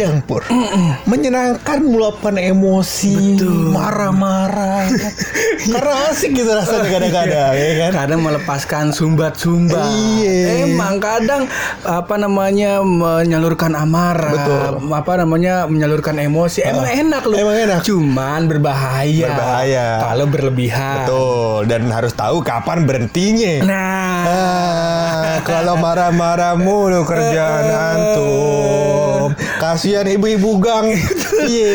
Terkadang pur menyenangkan meluapkan emosi, marah-marah, karena asik gitu rasanya kadang-kadang, ya kan? Kadang melepaskan sumbat-sumbat. Iya. Emang kadang apa namanya menyalurkan amarah, Betul. apa namanya menyalurkan emosi. Emang enak loh. emang enak. Cuman berbahaya. Berbahaya. Kalau berlebihan. Betul, dan harus tahu kapan berhentinya. Nah, Ah, kalau marah-marah mulu kerjaan antum. Kasihan ibu-ibu gang. Iya.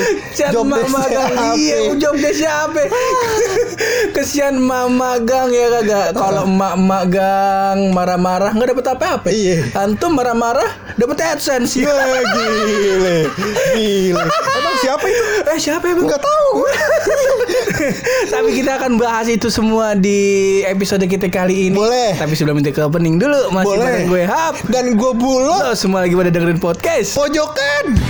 Job mama gang? Iya job siapa Kesian mama gang ya kagak Kalau emak-emak gang Marah-marah nggak dapet apa-apa Iya. Antum marah-marah Dapet AdSense Ya, gile. Gile. Emang siapa itu? Eh siapa emang Enggak tahu. Tapi kita akan bahas itu semua di episode kita kali ini Boleh. Tapi sebelum itu ke opening dulu Masih Boleh. bareng gue Hap Dan gue bulog Lo semua lagi pada dengerin podcast pojokan.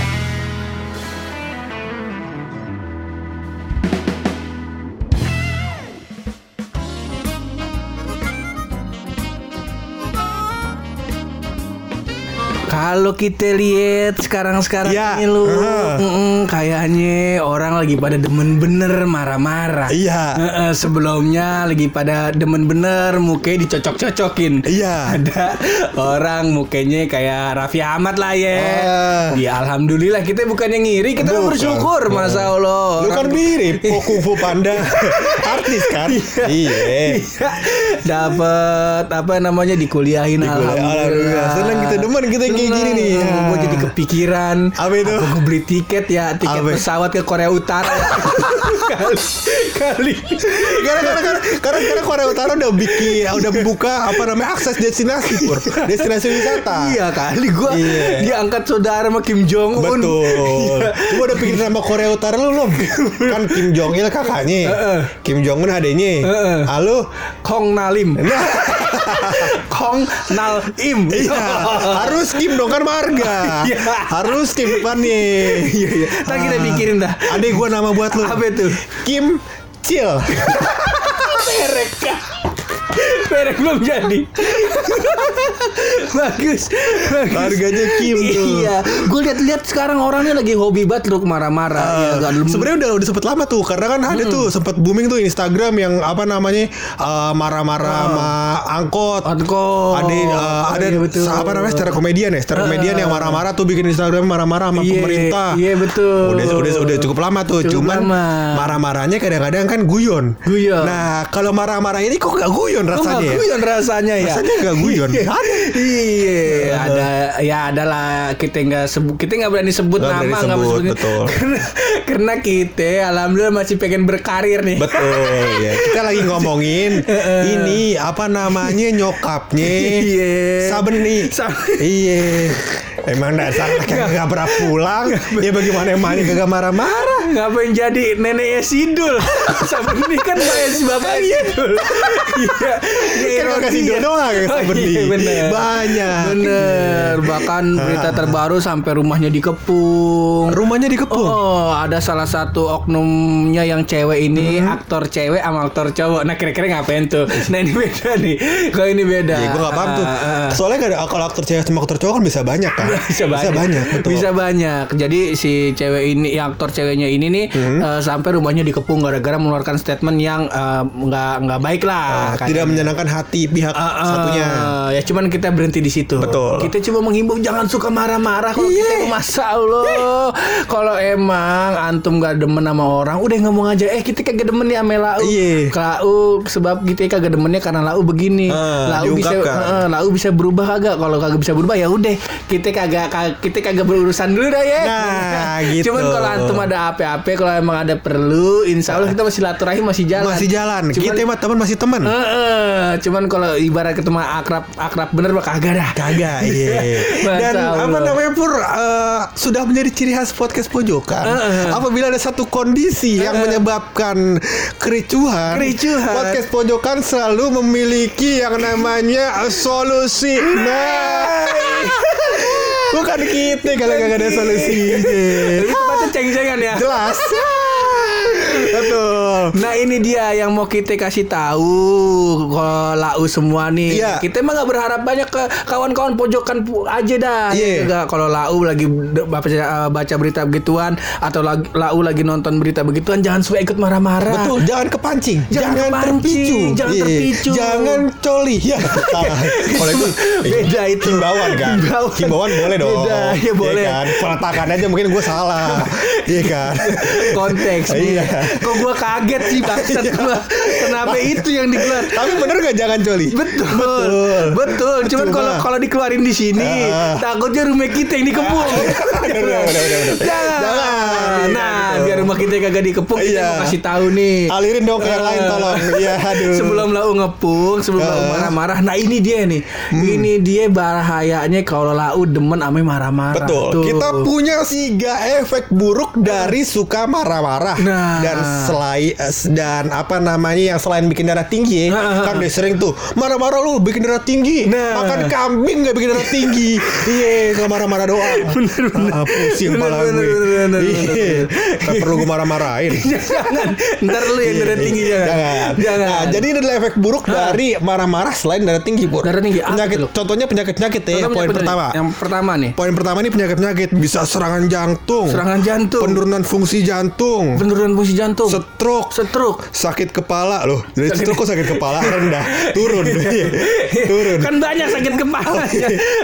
Kalau kita lihat sekarang-sekarang Ya, ini lu, mm-mm, kayaknya orang lagi pada demen bener marah-marah. Iya. Heeh, sebelumnya lagi pada demen bener mukanya dicocok-cocokin. Iya. Ada orang mukanya kayak Raffi Ahmad lah ya. Ah. Ya alhamdulillah kita bukannya ngiri, kita Bukan. bersyukur masa Allah. Lu kan mirip Oh Kung Fu Panda Artis kan Iya Iya. Dapat apa namanya dikuliahin Dikuliah- alhamdulillah. Senang kita demen kita kayak gini nih. Ya. Gue jadi kepikiran. Apa itu? gue beli tiket ya, tiket Apa? pesawat ke Korea Utara. kali kali. Karena karena karena karena, karena Korea Utara udah bikin udah buka apa namanya akses destinasi pur destinasi wisata. Iya kali gue Iya. diangkat saudara sama Kim Jong Un. Betul. Coba udah pikirin nama Korea Utara lu belum? Kan Kim Jong Il kakaknya, Heeh. Kim Jong Un adenya. Heeh. Halo. Kong Nalim. Nah, Kong Nal Im. iya. Harus Kim dong kan marga. Iya. Harus Kim depannya. Iya iya. Ntar kita pikirin dah. Adek gua nama buat lu. Apa itu? Kim Cil. Merek Merek belum jadi Bagus Bagus Harganya Kim tuh. Iya Gue lihat-lihat sekarang orangnya lagi hobi banget Ruk marah-marah ya, Uh, dulu- sebenarnya udah udah sempet lama tuh karena kan ada tuh sempet booming tuh Instagram yang apa namanya uh, marah-marah sama angkot. Angkot. Ada uh, ada Iya, betul. apa namanya secara komedian ya, secara komedian yang marah-marah tuh bikin Instagram marah-marah sama Iya, pemerintah. Iya betul Udah udah udah cukup lama tuh, Cukup cuman marah-marahnya kadang-kadang kan guyon. Guyon. Nah, kalau marah-marah ini kok gak guyon rasanya? Gak ya? guyon rasanya ya Rasanya gak guyon. Ada. Iya, ada ya adalah kita nggak sebut kita nggak berani sebut Nggak nama berani nggak sebut, betul. karena karena kita alhamdulillah masih pengen berkarir nih. Betul ya. Kita lagi ngomongin ini apa namanya nyokapnya Iya. Sabeni. Sab- Iya. Emang dasar kagak gak pernah pulang. Ya bagaimana emangnya kagak marah-marah. Ngapain jadi neneknya Sidul? Ini kan bayar si bapaknya Sidul. Iya. Kan kagak ironi Sidul ya. doang Oh, iya, bener. Banyak. Bener. Bahkan berita terbaru sampai rumahnya dikepung. Rumahnya dikepung. Oh, ada salah satu oknumnya yang cewek ini aktor cewek sama aktor cowok. Nah, kira-kira ngapain tuh? Nah, ini beda nih. Kalau ini beda. Ya gue gak paham tuh. Ah, ah, ah. Soalnya kan kalau aktor cewek sama aktor cowok kan bisa banyak kan. bisa banyak, betul. bisa banyak. Jadi si cewek ini, yang aktor ceweknya ini nih Hmm. eh, sampai rumahnya dikepung gara-gara mengeluarkan statement yang eh, nggak nggak baik lah. Ah, tidak katanya. Menyenangkan hati pihak Ah, ah, satunya. Ya cuman kita berhenti di situ. Betul. Kita cuma menghimbau jangan suka marah-marah kalau Iya. kita masa Allah. Kalau emang antum gak demen sama orang, udah ngomong aja. Eh kita kagak demen nih sama lau. Iya. Lau sebab kita kagak demennya karena lau begini. Ah, lau bisa, eh, lau bisa berubah kagak? Kalau kagak bisa berubah ya udah. Kita kagak kag- kita kagak berurusan dulu dah ya. Nah, gitu. Cuman kalau antum ada apa-apa, kalau emang ada perlu, insya Allah kita masih silaturahim masih jalan. Masih jalan. Cuman- Kita mah teman masih teman. Cuman kalau ibarat ketemu akrab akrab bener mah kagak dah. Kagak, iya. Masya Dan apa Allah. namanya pur eh, sudah menjadi ciri khas podcast pojokan. Heeh. Apabila ada satu kondisi yang menyebabkan kericuhan, Kericuhan. podcast pojokan selalu memiliki yang namanya eh, solusi. Nah, bukan kita kalau nggak ada solusinya. Lebih tepatnya ceng-cengan ya. Jelas. Betul. Nah ini dia yang mau kita kasih tahu kalau lau semua nih. Iya. Kita emang nggak berharap banyak ke kawan-kawan pojokan aja dah. Iya. Nggak, kalau lau lagi baca, eh, baca berita begituan atau lagi, lau lagi nonton berita begituan jangan suka ikut marah-marah. Betul, jangan kepancing, Jangan kepancing, terpicu, jangan Iya. terpicu. jangan coli. Ya. Kalau itu Beda itu. himbauan kan. Himbauan. Himbauan boleh dong. Beda, ya boleh. Iya kan? Peletakan aja mungkin gue salah. Iya kan. Konteks nih. Iya. Kok gua kaget sih bangsat gua. Kenapa itu yang digelar? Tapi bener gak jangan coli? Betul. Betul. Betul. Cuman Cuma- kalau kalau dikeluarin di sini, Ah. takutnya rumah kita yang dikepung. Jangan. Jangan. Nah, biar rumah kita kagak dikepung, kita Iya. mau kasih tahu nih. Alirin dong ke yang lain tolong. Iya, aduh. Sebelum lau ngepung, sebelum lau Ah. Hmm. marah-marah. Nah, ini dia nih. Ini dia bahayanya kalau lau demen ame marah-marah. Betul. Kita punya tiga efek buruk dari suka marah-marah. Nah. Dan selain dan apa namanya yang selain bikin darah tinggi, Nah. kan dia sering tuh marah-marah lu bikin darah tinggi. Nah. Makan kambing nggak bikin darah tinggi. Iya, nggak marah-marah doang. Bener, bener. Ah, pusing kepala bener, gue. bener, bener, Iya. Perlu gue marah-marahin. jangan. Ntar lu yang darah tinggi jangan. Jangan. Jangan. Nah, jadi ini adalah efek buruk dari marah-marah selain darah tinggi, Pur. Darah tinggi, Penyakit, contohnya penyakit-penyakit ya, poin pertama. Yang pertama nih. Poin pertama ini penyakit-penyakit bisa serangan jantung, Serangan jantung. penurunan fungsi jantung, Penurunan fungsi jantung. Stroke, Stroke. sakit kepala loh. Dari Sakit- stroke kok sakit kepala rendah, turun, Iya. turun. Kan banyak sakit kepala.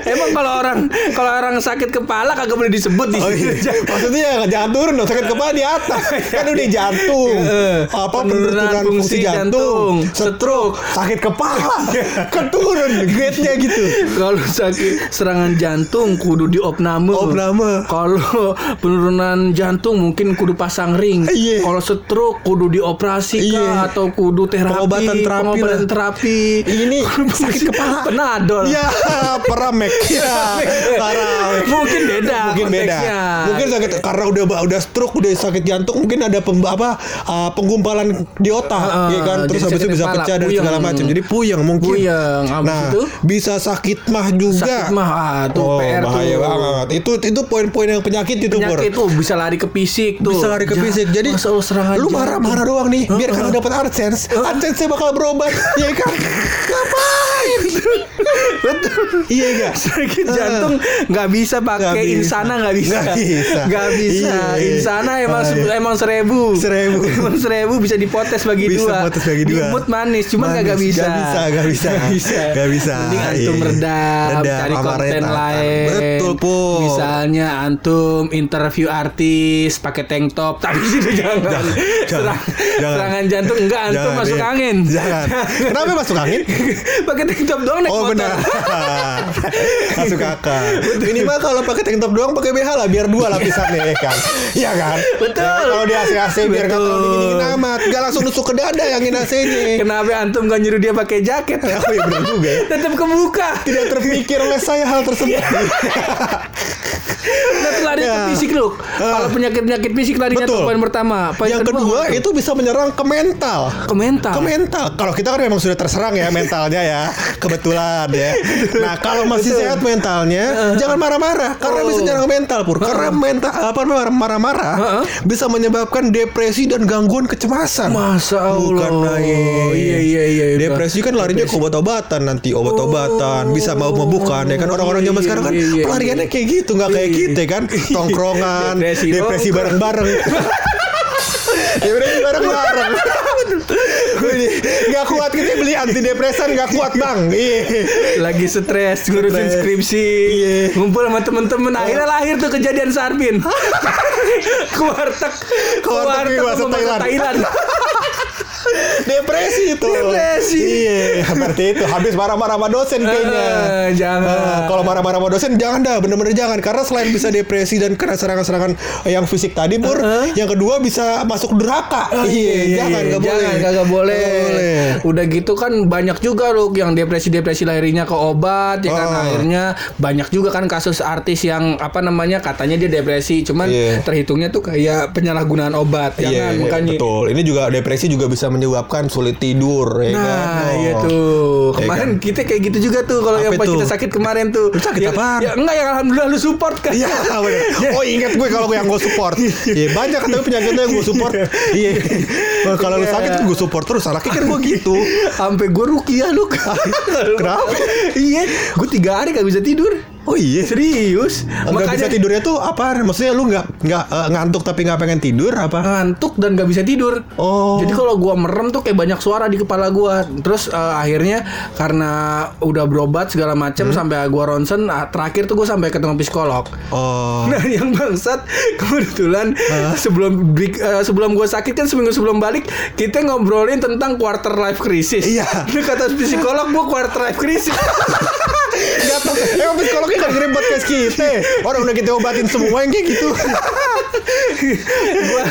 Emang kalau orang kalau orang sakit kepala kagak boleh disebut di Oh, sini. iya. Maksudnya jangan turun dong, sakit kepala di atas. Kan udah jantung. Eh, Apa penurunan fungsi fungsi jantung, jantung, stroke, sakit kepala. Kan turun grade-nya gitu. Kalau sakit serangan jantung kudu diopname. Opname. Kalau penurunan jantung mungkin kudu pasang ring. Iya. Kalau stroke kudu dioperasi kah Iya. atau kudu terapi. Pengobatan terapi pengobatan terapi. Ini sakit kepala. Penadol. Ya, peramek. Ya, paramek. Mungkin beda Mungkin beda. Mungkin sakit karena udah udah stroke, udah sakit jantung, mungkin ada pem, apa uh, penggumpalan di otak, Ah, ya kan? Terus habis itu bisa kepala, pecah dan puyeng. segala macam. Jadi puyeng mungkin. Puyeng. Nah, itu? bisa sakit mah juga. Sakit mah, ah, tuh oh, PR bahaya tuh. banget. Itu itu poin-poin yang penyakit itu, penyakit tuh bisa lari ke fisik tuh. bisa lari ke fisik. Jadi Masa lu marah-marah doang nih, biar Heeh. kagak dapat AdSense. AdSense bakal berobat, ya kan? Ngapain? Betul. Iya enggak? Sakit jantung nggak bisa pakai bisa. insana nggak bisa. Nggak bisa. Bisa. Iya. Insana emang iya. emang seribu. Seribu. Emang seribu bisa dipotes bagi Bisa dua. potes bagi dua. Manis, cuman nggak bisa. Nggak bisa, nggak bisa. Nggak bisa. Nggak bisa. Mending antum Iya. redam, cari konten lain. Betul, Pur. Misalnya antum interview artis pakai tank top, tapi itu jangan. Jangan, Serang- jangan. Serangan jantung enggak antum Jangan, masuk iya. angin. Jangan. Kenapa masuk angin? pakai tank top doang naik Oh motor. benar. Masuk akal. Minimal kalau pakai tank top doang pakai BH lah biar dua lapisannya ya kan. Iya kan? Betul. Ya, kalau di AC-AC biar nggak terlalu dingin amat. Gak langsung nusuk ke dada angin AC-nya. Kenapa antum gak nyuruh dia pakai jaket? Oh iya benar juga ya. Tetap kebuka. Tidak terpikir oleh saya hal tersebut. Lari ke Ya. fisik lu. Kalau penyakit-penyakit fisik larinya Betul. tuh poin pertama. Poin Yang kedua tuh? itu bisa menyerang ke mental. ke mental. Ke mental. Kalau kita kan memang sudah terserang ya mentalnya ya. Kebetulan ya. Nah, kalau masih sehat mentalnya, jangan marah-marah karena Oh. bisa nyerang ke mental, Pur. Karena mental apa marah-marah bisa menyebabkan depresi dan gangguan kecemasan. Masa Allah. Bukan main. Iya iya iya. Depresi kan larinya ke obat-obatan nanti obat-obatan bisa mau mabukan ya kan orang-orang zaman Iya, sekarang kan iya, iya. pelariannya kayak gitu nggak kayak Iya, kita kan tongkrongan Depresi depresi bareng-bareng depresi bareng-bareng nggak kuat kita beli antidepresan nggak kuat bang iya Lagi stres ngurusin Stres. skripsi, Iya. ngumpul sama temen-temen. Akhirnya lahir tuh kejadian Sarbin. warteg bahasa sama bahasa Thailand. Thailand. Depresi itu Depresi. iya berarti itu habis marah-marah sama dosen kayaknya Eh, jangan. Eh, kalau marah-marah sama dosen jangan dah bener-bener jangan karena selain bisa depresi dan kena serangan-serangan yang fisik tadi pur Heeh. yang kedua bisa masuk neraka Oh, iya, jangan nggak boleh Jangan boleh. Nggak boleh. Udah gitu kan banyak juga loh yang depresi-depresi lahirnya ke obat ya kan Oh. akhirnya banyak juga kan kasus artis yang apa namanya katanya dia depresi cuman Iya. terhitungnya tuh kayak penyalahgunaan obat. Jangan Iya, iya, makanya betul. Ini juga depresi juga bisa menyebabkan sulit tidur ya kan. Nah, Oh. iya tuh. Ya Kemarin kita kayak gitu juga tuh kalau Apa yang pas kita sakit kemarin tuh. Lu sakit ya, apaan? Ya enggak yang alhamdulillah lu support kan. Iya bener. Oh ingat gue kalau gue yang gue support Iya banyak kan tapi penyakitnya yang gue support Iya Nah, Kalau lu sakit gue support terus Anaknya kan gue gitu Sampai gue rukiah lu. Kenapa? iya, gue tiga hari gak bisa tidur. Oh iya Serius. Nggak bisa tidurnya tuh apa? Maksudnya lu nggak nggak eh, ngantuk tapi nggak pengen tidur apa? ngantuk dan gak bisa tidur. Oh. Jadi kalau gua merem tuh kayak banyak suara di kepala gua. Terus eh, akhirnya karena udah berobat segala macam sampai gua ronsen, ah, terakhir tuh gua sampai ketemu psikolog. Oh. Nah yang bangsat kebetulan sebelum break- eh, sebelum gue sakit kan seminggu sebelum balik kita ngobrolin tentang quarter life crisis. Iya. Nah, kata psikolog gue quarter life crisis. Gak tau Emang psikolognya gak ngirim podcast kita Orang udah kita obatin semua yang kayak gitu Gua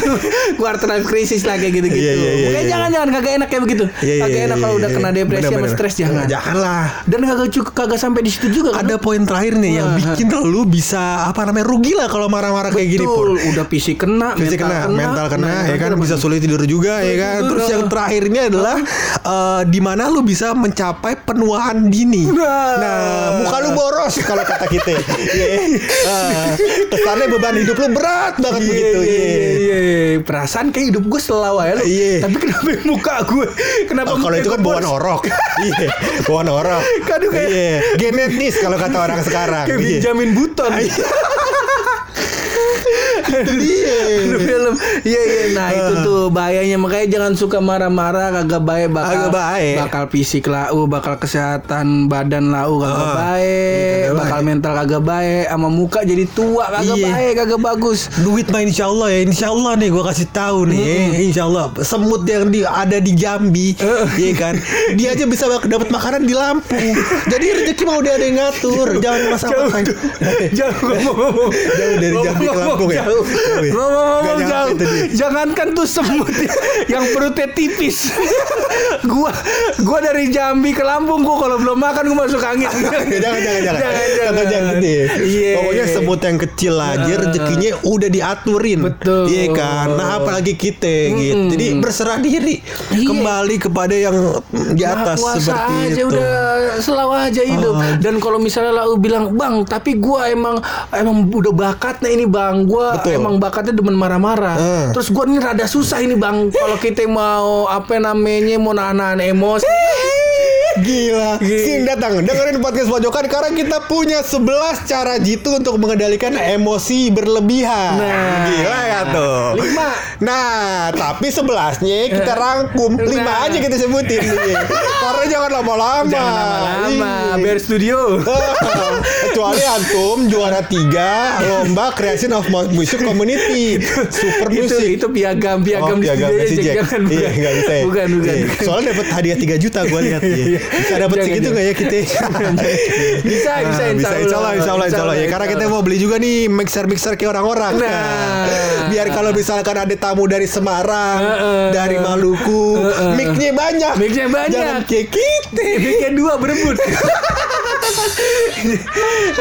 quarter life crisis lah kayak gitu-gitu. Iya, iya, iya, Makanya iya. jangan jangan kagak enak kayak begitu. Iya, iya, kagak iya, enak kalau iya, udah iya. kena depresi sama Bener-bener. stres jangan. Jangan lah Dan kagak cukup kagak sampai di situ juga kan. Ada poin terakhir nih yang Wah. bikin lu bisa apa namanya rugi lah kalau marah-marah kayak gini pun. udah fisik kena, Fisik kena, mental kena, ya kan bisa sulit tidur juga ya kan. Terus yang terakhirnya adalah eh, di mana lu bisa mencapai penuaan dini. Nah. Nah, muka lu boros kalau kata kita. Iya. Eh, kesannya beban hidup lu berat banget Iya, begitu. iya, Iya. iya, iya. Perasaan kayak hidup gue selalu ya lu. Iya. Tapi kenapa muka gue? Kenapa Oh, kalau itu kan bawaan orok. Iya, bawaan orok. Aduh, kayak- Iya, genetis kalau kata orang sekarang. Kayak Iya. Benjamin Button. Itu dia. Aduh, film. Iya iya. Nah itu tuh bahayanya makanya jangan suka marah-marah kagak baik bakal Kagak baik. bakal fisik lau, bakal kesehatan badan lau kagak Ah, baik, kagak bakal baik. mental kagak baik, sama muka jadi tua kagak Iya. baik, kagak bagus. Duit mah insya Allah ya Insya Allah nih gue kasih tahu nih Insya Allah Semut yang di, ada di Jambi Iya kan Dia aja bisa dapat makanan di Lampung Jadi rezeki mau udah ada yang ngatur Jangan masalah Jauh ngomong-ngomong Jauh dari Jambi ke Lampung ya? Jauh. Jauh ya? Ngomong-ngomong jauh. Jangankan tuh semut yang perutnya tipis. gua gua dari Jambi ke Lampung gua kalau belum makan gua masuk angin. jangan jangan jangan Jangan, jangan. jangan gitu ya. Iya. Pokoknya semut yang kecil aja rezekinya udah diaturin Betul. Iya kan Nah apalagi kita gitu Jadi berserah diri Iya. Kembali kepada yang di atas kuasa seperti aja itu udah selalu aja hidup. Oh. Dan kalau misalnya lau bilang, "Bang, tapi gua emang emang udah bakatnya ini, Bang. Gua Betul. Emang bakatnya demen marah-marah." Eh. Terus gua ini rada susah ini, Bang. Kalau kita mau apa namanya mau nahan emosi. Gila, Gila. Sin datang dengerin podcast pojokan karena kita punya 11 cara jitu untuk mengendalikan emosi berlebihan. Nah. Gila ya tuh. Lima. Nah, tapi 11-nya kita rangkum. Lima Nah. aja kita sebutin nih. Karena jangan lama-lama. Jangan lama-lama, Iya. biar studio. Kecuali antum juara tiga lomba creation of music community super itu music. itu piagam piagam di piagam studio aja Jack. jangan Iya, nggak bisa ya. bukan bukan, Iya. Soalnya dapat hadiah 3 juta gue lihat ya. Bisa dapat segitu nggak ya kita? Bisa, Ah, bisa, insya bisa insya Allah, insya Allah, insya Allah. Ya karena kita mau beli juga nih mixer mixer kayak orang-orang. Nah. biar kalau misalkan ada tamu dari Semarang, Heeh. dari Maluku, Heeh. mic-nya banyak. Mic-nya banyak. Jangan kayak kita. Bikin dua berebut.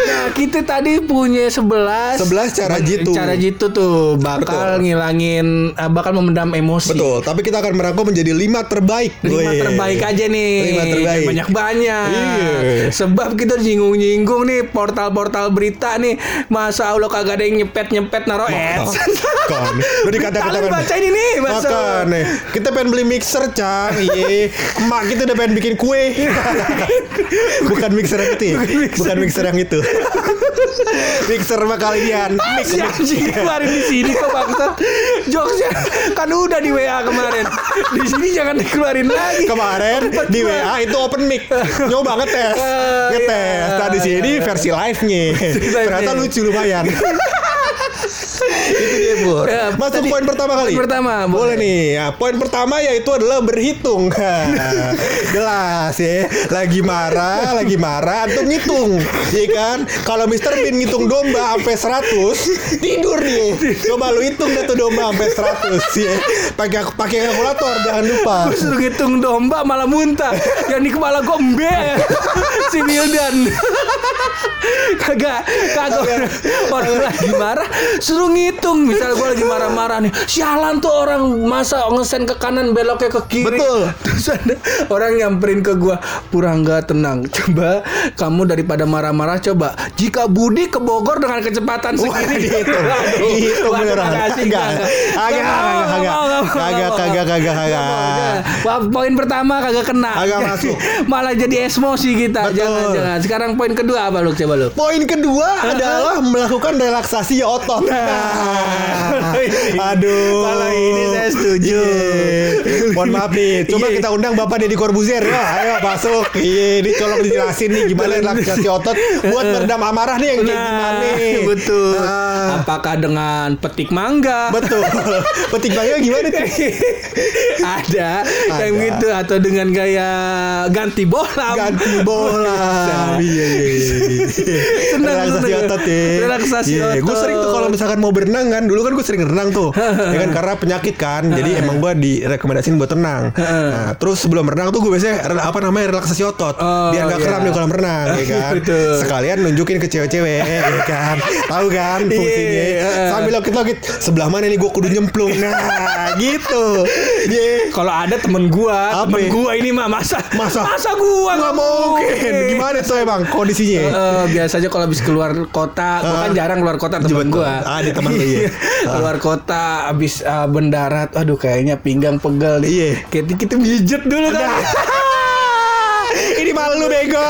nah, kita tadi punya 11 11 cara jitu. Cara jitu tuh bakal Betul. ngilangin eh, bakal memendam emosi. Betul, tapi kita akan merangkum menjadi lima terbaik. Lima Wih. terbaik aja nih. Lima terbaik. Banyak-banyak. Iya. Sebab kita nyinggung-nyinggung nih portal-portal berita nih. Masa Allah kagak ada yang nyepet-nyepet naro ads. Kan. Lu dikata-kata Kalian baca ini nih, masa Makan nih. Kita pengen beli mixer, Cang. Iya. Emak kita udah pengen bikin kue. Bukan mixer yang itu. ya? Bukan mixer yang itu. mixer sama kalian. Mix, Si anjing kemarin di sini kok bangsat Jokesnya kan udah di WA kemarin Di sini jangan dikeluarin lagi Kemarin di WA itu open mic. Nyoba ngetes. Ah, Ngetes. iya. Nah, di sini versi live-nya. Ternyata lucu lumayan. itu dia, Bur. Ya, Masuk tadi- poin pertama kali. poin pertama, Boleh boleh. nih. Ya, poin pertama yaitu adalah berhitung. Jelas ya. Lagi marah, lagi marah antum ngitung. Iya kan? Kalau Mr. Bean ngitung domba sampai 100, tidur dia. Coba lu hitung deh tuh domba sampai 100 ya. Pakai pakai kalkulator jangan lupa. Gue suruh ngitung domba malah muntah Yang di kepala gue mbe Si Wildan Kagak Kagak Orang lagi marah Suruh ngitung berhitung misal gue lagi marah-marah nih sialan tuh orang masa ngesen ke kanan beloknya ke kiri Betul. terus ada orang nyamperin ke gue Purangga tenang coba kamu daripada marah-marah coba jika Budi ke Bogor dengan kecepatan Wah, segini dihitung. Dihitung Waduh, beneran. Enggak, kagak, kagak. Kagak, Nggak kagak. mau, jangan. Wah, poin pertama kagak kena Kagak masuk. malah jadi emosi kita jangan jangan sekarang poin kedua apa lu coba lu Poin kedua adalah melakukan relaksasi otot. Nah. Aduh. Kalau ini saya setuju. Iya. Mohon maaf nih, coba Iya. kita undang Bapak Deddy Corbuzier. Ya, ayo masuk. Iya, ini tolong dijelasin nih gimana relaksasi otot buat meredam amarah nih yang kayak gimana nih. Nah, betul. Ah. Apakah dengan petik mangga? Betul. Petik bangnya gimana tuh? Ada yang Ada. gitu atau dengan gaya ganti bola. Ganti bola. Iya, iya, iya. Senang, Relaksasi otot ya. Relaksasi Iya, Gue otot. sering tuh kalau misalkan mau berenang kan, dulu kan gue sering renang tuh. ya kan karena penyakit kan. Jadi emang gue direkomendasiin buat renang. Nah, terus sebelum renang tuh gue biasanya apa namanya relaksasi otot. Oh, biar gak iya. kram di kolam renang ya kan. Sekalian nunjukin ke cewek-cewek ya kan. Tahu kan fungsinya. Iya. Sambil lokit-lokit sebelah mana nih gue kudu nyemplung. Nah, gitu. Iya. Kalau ada temen gua, temen gua ini mah masa Masa? masa gua Nggak mungkin. Gimana tuh emang kondisinya? Eh, biasanya kalau habis keluar kota, gua kan Ah. jarang keluar kota teman Betul. gua. Ah, di teman lu, iya. keluar kota habis eh, mendarat, aduh kayaknya pinggang pegel nih. Iya. Kita kita pijet dulu kan. Ini malu bego.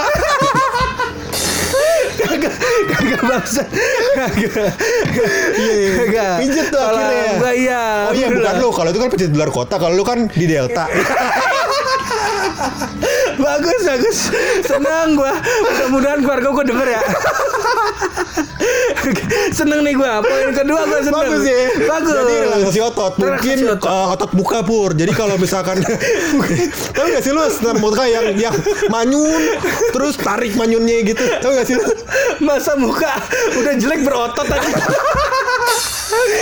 Kagak kagak bangsa. Kagak. Iya, iya. Kagak. Pijet tuh Kalau akhirnya. Gua iya. Oh iya bukan lu, kalau itu kan pijat di luar kota, kalau lu kan di Delta. bagus bagus senang gua mudah-mudahan keluarga gua denger ya seneng nih gua poin kedua gua seneng Bagus ya. bagus Jadi relaksasi otot. Mungkin Relaksasi otot. uh, otot muka pur. Jadi kalau misalkan Tahu gak sih lu stand muka yang yang manyun terus tarik manyunnya gitu. Tahu gak sih lu? masa muka udah jelek berotot aja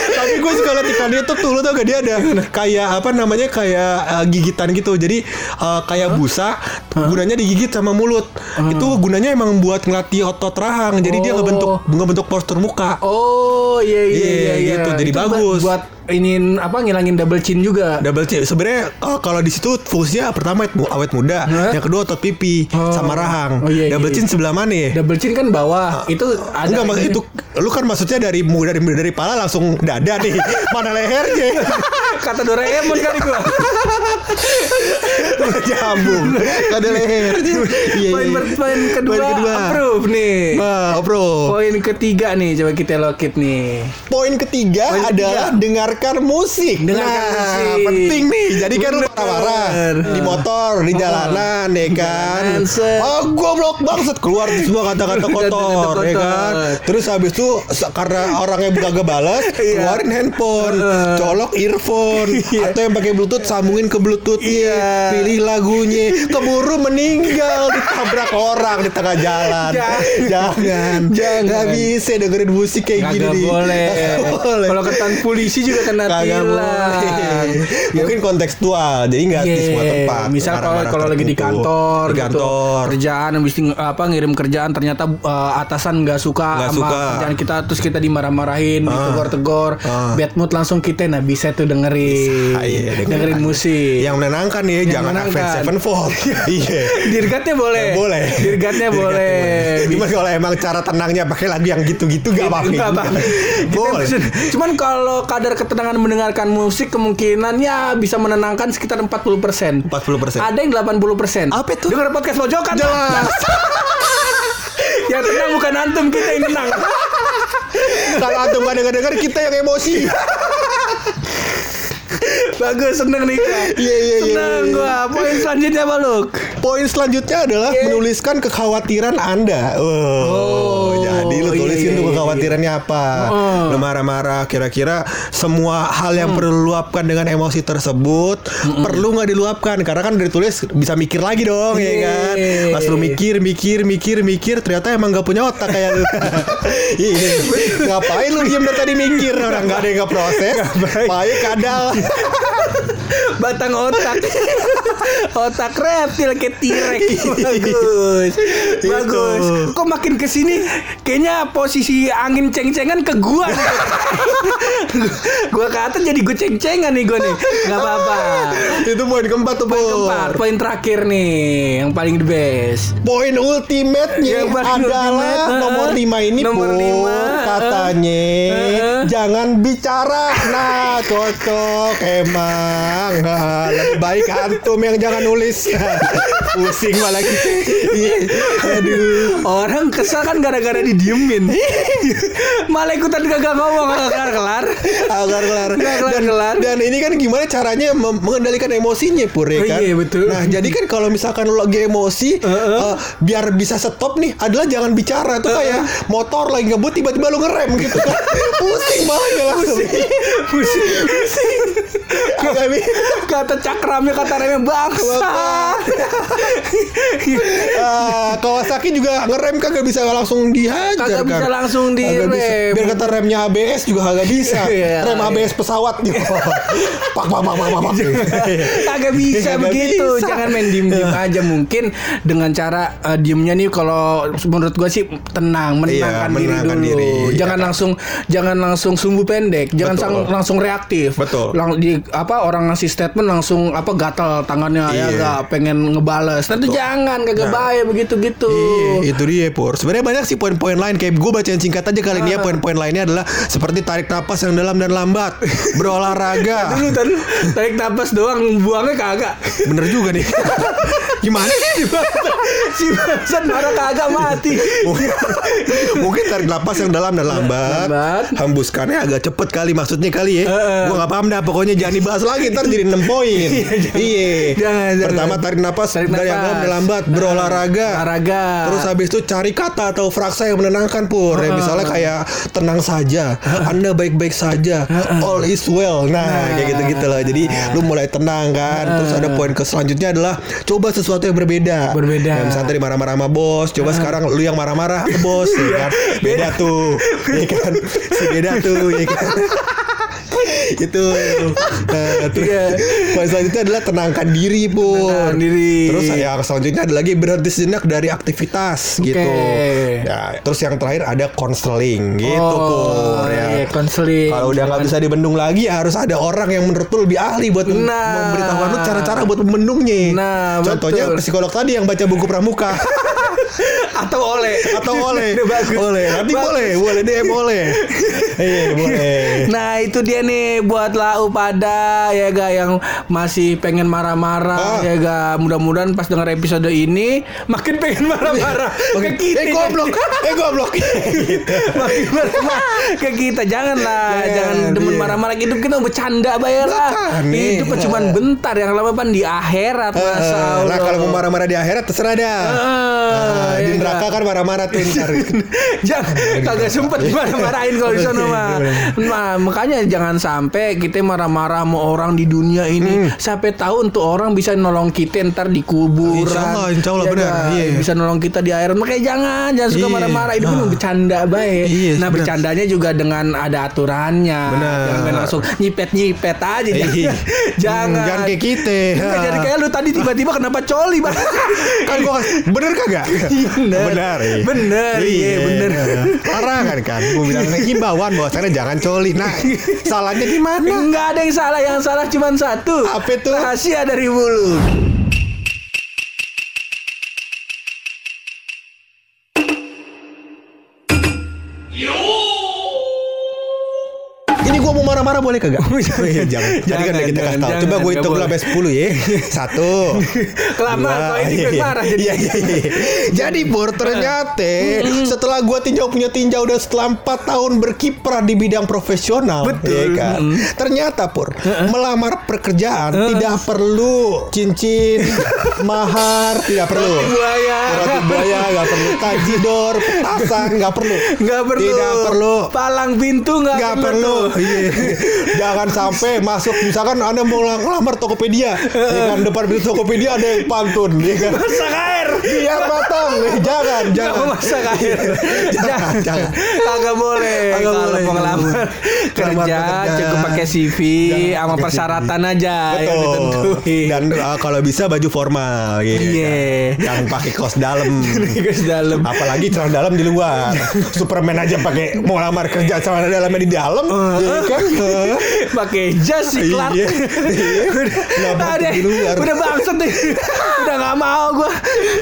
Tapi gue suka liat iklan itu tuh lu tau gak dia ada kayak apa namanya kayak uh, gigitan gitu. Jadi uh, kayak busa gunanya digigit sama mulut. Itu gunanya emang buat ngelatih otot rahang. Jadi dia Oh. ngebentuk ngebentuk postur muka. oh iya iya Iya, iya, iya. gitu. Jadi Itu bagus. buat ingin apa ngilangin double chin juga Double chin. Sebenarnya uh, kalau di situ fungsinya pertama awet, mu- awet muda, Hah? yang kedua otot pipi Oh. sama rahang. Oh, iya, iya, Double iya. chin sebelah mana ya? double chin kan bawah itu ada Enggak, maksud itu lu kan maksudnya dari dari dari pala langsung dada nih. Mana lehernya? kata Doraemon kali gua Jambung. Gak ada lehernya. Iya, poin iya. poin kedua, Poin kedua. approve nih Wah, bro. poin ketiga nih coba kita lokit nih Poin ketiga Poin ketiga. adalah dengarkan musik. Nah, musik. penting nih. Jadi kan lu marah-marah di motor, di Oh. jalanan, ya kan. Jalanan, set. Oh, goblok banget keluar semua kata-kata kotor, ya kan. Terus habis itu karena orangnya kagak balas, keluarin handphone, colok earphone, Iya. atau yang pakai bluetooth sambungin ke bluetoothnya, Iya. pilih lagunya, keburu meninggal ditabrak orang di tengah jalan. Jangan. Jangan, Jangan. Nggak bisa dengerin musik kayak gini boleh. Kalau ketahuan polisi juga kena Kagak tilang. Ya, Mungkin kontekstual, jadi nggak di semua Iya, tempat. Misal kalau kalau lagi di kantor, di gitu, kantor. kerjaan habis apa ngirim kerjaan ternyata uh, atasan nggak suka Nggak sama suka. kerjaan kita terus kita dimarah-marahin, ditegur-tegur, Ah. bad mood langsung kita nah bisa tuh dengerin, Ah, iya, dengerin. musik. Yang menenangkan ya, jangan menenangkan. Avenged Sevenfold. Iya. Dirgatnya boleh. Boleh. Dirgatnya boleh. Cuma kalau emang cara tenangnya pakai lagu yang gitu-gitu gak apa-apa. Boleh. Cuman kalau kadar ketenangan mendengarkan musik kemungkinan ya bisa menenangkan sekitar 40%. 40%. Ada yang 80%. Apa itu? Dengar podcast pojokan. Jelas. yang tenang bukan antum, kita yang tenang. Kalau antum gak denger-denger kita yang emosi. Bagus, seneng nih gua. Iya, iya, iya, Seneng iya. gua. Poin selanjutnya apa, Luk? Poin selanjutnya adalah Iya. menuliskan kekhawatiran Anda. Oh, Oh, jadi lu iya, tulisin iya, tuh iya, kekhawatirannya apa. Oh. Lu marah-marah kira-kira semua hal yang perlu luapkan dengan emosi tersebut perlu nggak diluapkan karena kan dari tulis bisa mikir lagi dong ya Iya. kan. Pas lu mikir, mikir, mikir, mikir ternyata emang gak punya otak kayak lu. Ngapain lu dari tadi mikir orang nggak ada yang nggak proses. Pakai kadal. Batang otak. otak reptil kayak T-Rex. Bagus. Bagus. Kok makin ke sini kayaknya posisi angin ceng-cengan ke gua. gua ke atas jadi gue ceng-cengan nih gua nih. Gak apa-apa. Itu poin keempat tuh, Poin keempat, poin terakhir nih, yang paling the best. Poin ultimate-nya Yang paling adalah ultimate, nomor 5 ini nomor lima, uh, katanya uh. jangan bicara. Nah, cocok emang. Lebih baik antum yang jangan nulis. Pusing malah. Aduh. Orang kesal kan gara-gara didiemin. Malah ikutan kagak ngomong kagak kelar. kelar. Dan, kelar-kelar. dan ini kan gimana caranya mengendalikan emosinya pur ya Oh, kan? iya, betul. Nah jadi kan kalau misalkan lo lagi emosi, eh, biar bisa stop nih adalah jangan bicara tuh kayak motor lagi ngebut tiba-tiba lo ngerem gitu kan? Pusing banget ya langsung. Pusing. Pusing. Bisa. Kata cakramnya kata remnya bangsa. Ah, Kawasaki juga ngerem kagak bisa langsung dihajar Kagak kan? bisa langsung direm. Biar kata remnya ABS juga kagak bisa. Iya, Rem iya. ABS pesawat gitu. pak pak pak pak pak. Kagak bisa Kagak begitu. bisa. Jangan main diem-diem aja mungkin dengan cara eh, diemnya nih kalau menurut gua sih tenang, menenangkan Iya, diri menenangkan dulu. diri. Jangan langsung jangan langsung sumbu pendek, jangan sang- langsung reaktif. Betul. Lang- di apa orang ngasih statement langsung apa gatal tangannya ya Iya. gak pengen ngebales. Tentu jangan kagak Nah. bahaya begitu-gitu. Iya, itu dia Pur. Sebenarnya banyak sih poin-poin lain kayak gue bacain singkat aja kali ini ya poin-poin lainnya adalah seperti tarik napas yang dalam dan lambat, berolahraga. Tadi tarik napas doang buangnya kagak. Bener juga nih. Gimana sih? si Basan marah kagak mati. mungkin, mungkin tarik napas yang dalam dan lambat, Lambat. hembuskannya agak cepet kali maksudnya kali ya. Heeh. Gue nggak paham dah pokoknya jangan dibahas lagi ntar jadi 6 poin. Iya. Jangan. Pertama tarik napas Tarik dari yang dalam dan lambat, berolahraga. Olahraga. Terus habis itu cari kata atau frasa yang menenangkan pur. Ya, misalnya kayak tenang saja, Anda baik-baik saja, all is well. Nah, kayak gitu-gitu loh. Jadi lu mulai tenang kan. Terus ada poin ke selanjutnya adalah coba sesuatu yang berbeda. Berbeda. Ya, misalnya tadi marah-marah sama bos, coba sekarang lu yang marah-marah ke bos, ya kan? Beda tuh, ya kan? Si beda tuh, ya kan? itu nah, terus Iya. poin selanjutnya adalah tenangkan diri pur Tenangkan diri. terus yang selanjutnya ada lagi berhenti sejenak dari aktivitas gitu ya terus yang terakhir ada konseling gitu Oh, pur ya iya, konseling. kalau udah nggak bisa dibendung lagi ya harus ada orang yang menurut lu lebih ahli buat Nah. memberitahukan lu cara-cara buat membendungnya. Nah, contohnya betul. psikolog tadi yang baca buku pramuka atau oleh. Atau oleh. Oleh. Nanti Bagus. boleh. Boleh DM oleh iya boleh. Nah itu dia nih buat lau pada ya ga yang masih pengen marah-marah Ah. ya ga. Mudah-mudahan pas denger episode ini makin pengen marah-marah ke kita. eh goblok. Eh goblok. Gitu. makin marah-marah ke kita. Jangan, jangan demen iya. marah-marah. Hidup kita bercanda bayarlah. Makanya. hidup kan cuma bentar yang lama pan di akhirat masa Eh, Allah. nah kalau mau marah-marah di akhirat terserah dah. Ah, Ah, di ya neraka ga? kan marah-marah tuh ntar jangan kagak sempet marah-marahin kalau di sana mah. Nah, makanya jangan sampai kita marah-marah sama orang di dunia ini. Sampai tahu untuk orang bisa nolong kita ntar di kuburan. Insya Allah, insya Allah, Ya benar. Iya. Bisa nolong kita di akhirat. Makanya jangan jangan suka Iya. marah-marah. Ah. kan bercanda baik. Iya, nah, bercandanya juga dengan ada aturannya. Benar. Jangan langsung nyipet-nyipet aja. Iya. Jangan. jangan. jangan kayak kita jadi kayak lu tadi tiba-tiba kenapa coli, Bang? kan gua bener kagak Bener. benar iya. Bener, iya, bener. parah kan kan gua bilang himbauan bahwasannya jangan coli nah salahnya di mana Enggak ada yang salah, yang salah cuma satu. Apa itu? Rahasia dari mulut. Marah-marah boleh kagak? Iya jangan. Jadi kan Jangan, kita kasih jangan, tahu. coba nggak hitung sampai 10 ya. Satu. Kelamaan, kalau ini gue iya, marah jadi. iya, iya, iya. jadi Pur ternyata setelah gua tinjau punya tinjau dan setelah 4 tahun berkiprah di bidang profesional Betul. ya kan? Ternyata Pur melamar pekerjaan tidak perlu cincin mahar tidak perlu. Buaya. Buaya nggak perlu. Tajidor petasan nggak perlu. Enggak perlu. tidak perlu. Palang pintu nggak perlu iya Jangan sampai masuk misalkan Anda mau ngelamar Tokopedia, ya kan depan pintu Tokopedia ada yang pantun, ya kan. Air. Biar matang. Eh, Jangan, Jangan jangan. masak air. Jangan, jangan. Kagak boleh. Kagak Kalau boleh, mau kagak ngelamar kerja cukup pakai CV sama persyaratan aja yang Betul. ditentuin. Dan uh, kalau bisa baju formal gitu. Iya. kan. Jangan pakai kaos dalam. Guys dalam. Apalagi celana dalam di luar. Superman aja pakai mau lamar kerja celana dalamnya di dalam, ya kan? pakai jas si Clark. Iya. Iya. Udah, pakai di luar. udah bangsat deh. udah nggak mau gua.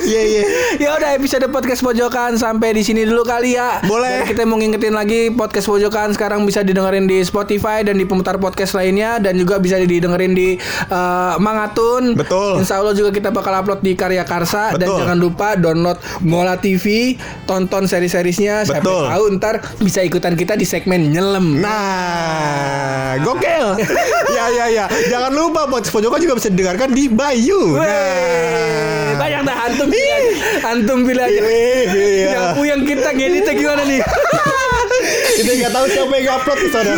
Iya iya. Ya udah episode podcast pojokan sampai di sini dulu kali ya. Boleh. Dan kita mau ngingetin lagi podcast pojokan sekarang bisa didengerin di Spotify dan di pemutar podcast lainnya dan juga bisa didengerin di eh, Mangatun. Betul. Insya Allah juga kita bakal upload di Karya Karsa dan Betul. jangan lupa download Mola TV, tonton seri-serisnya Betul. tahu ntar bisa ikutan kita di segmen nyelem. Nah, gokil. ya ya ya. Jangan lupa podcast pojokan juga bisa didengarkan di Bayu. Nah. banyak dah antum aja. Antum pilih, ya. Yang puyeng kita ngeditnya gimana nih? Kita nggak tahu siapa yang upload di sana.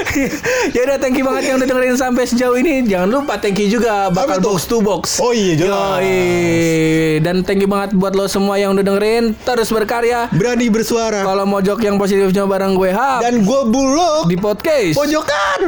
ya udah thank you banget yang udah dengerin sampai sejauh ini. Jangan lupa thank you juga bakal box to box. Oh iya, jelas. Yoi. Dan thank you banget buat lo semua yang udah dengerin. Terus berkarya. Berani bersuara. Kalau mau jok yang positifnya bareng gue Hap Dan gue buluk di podcast. pojokan.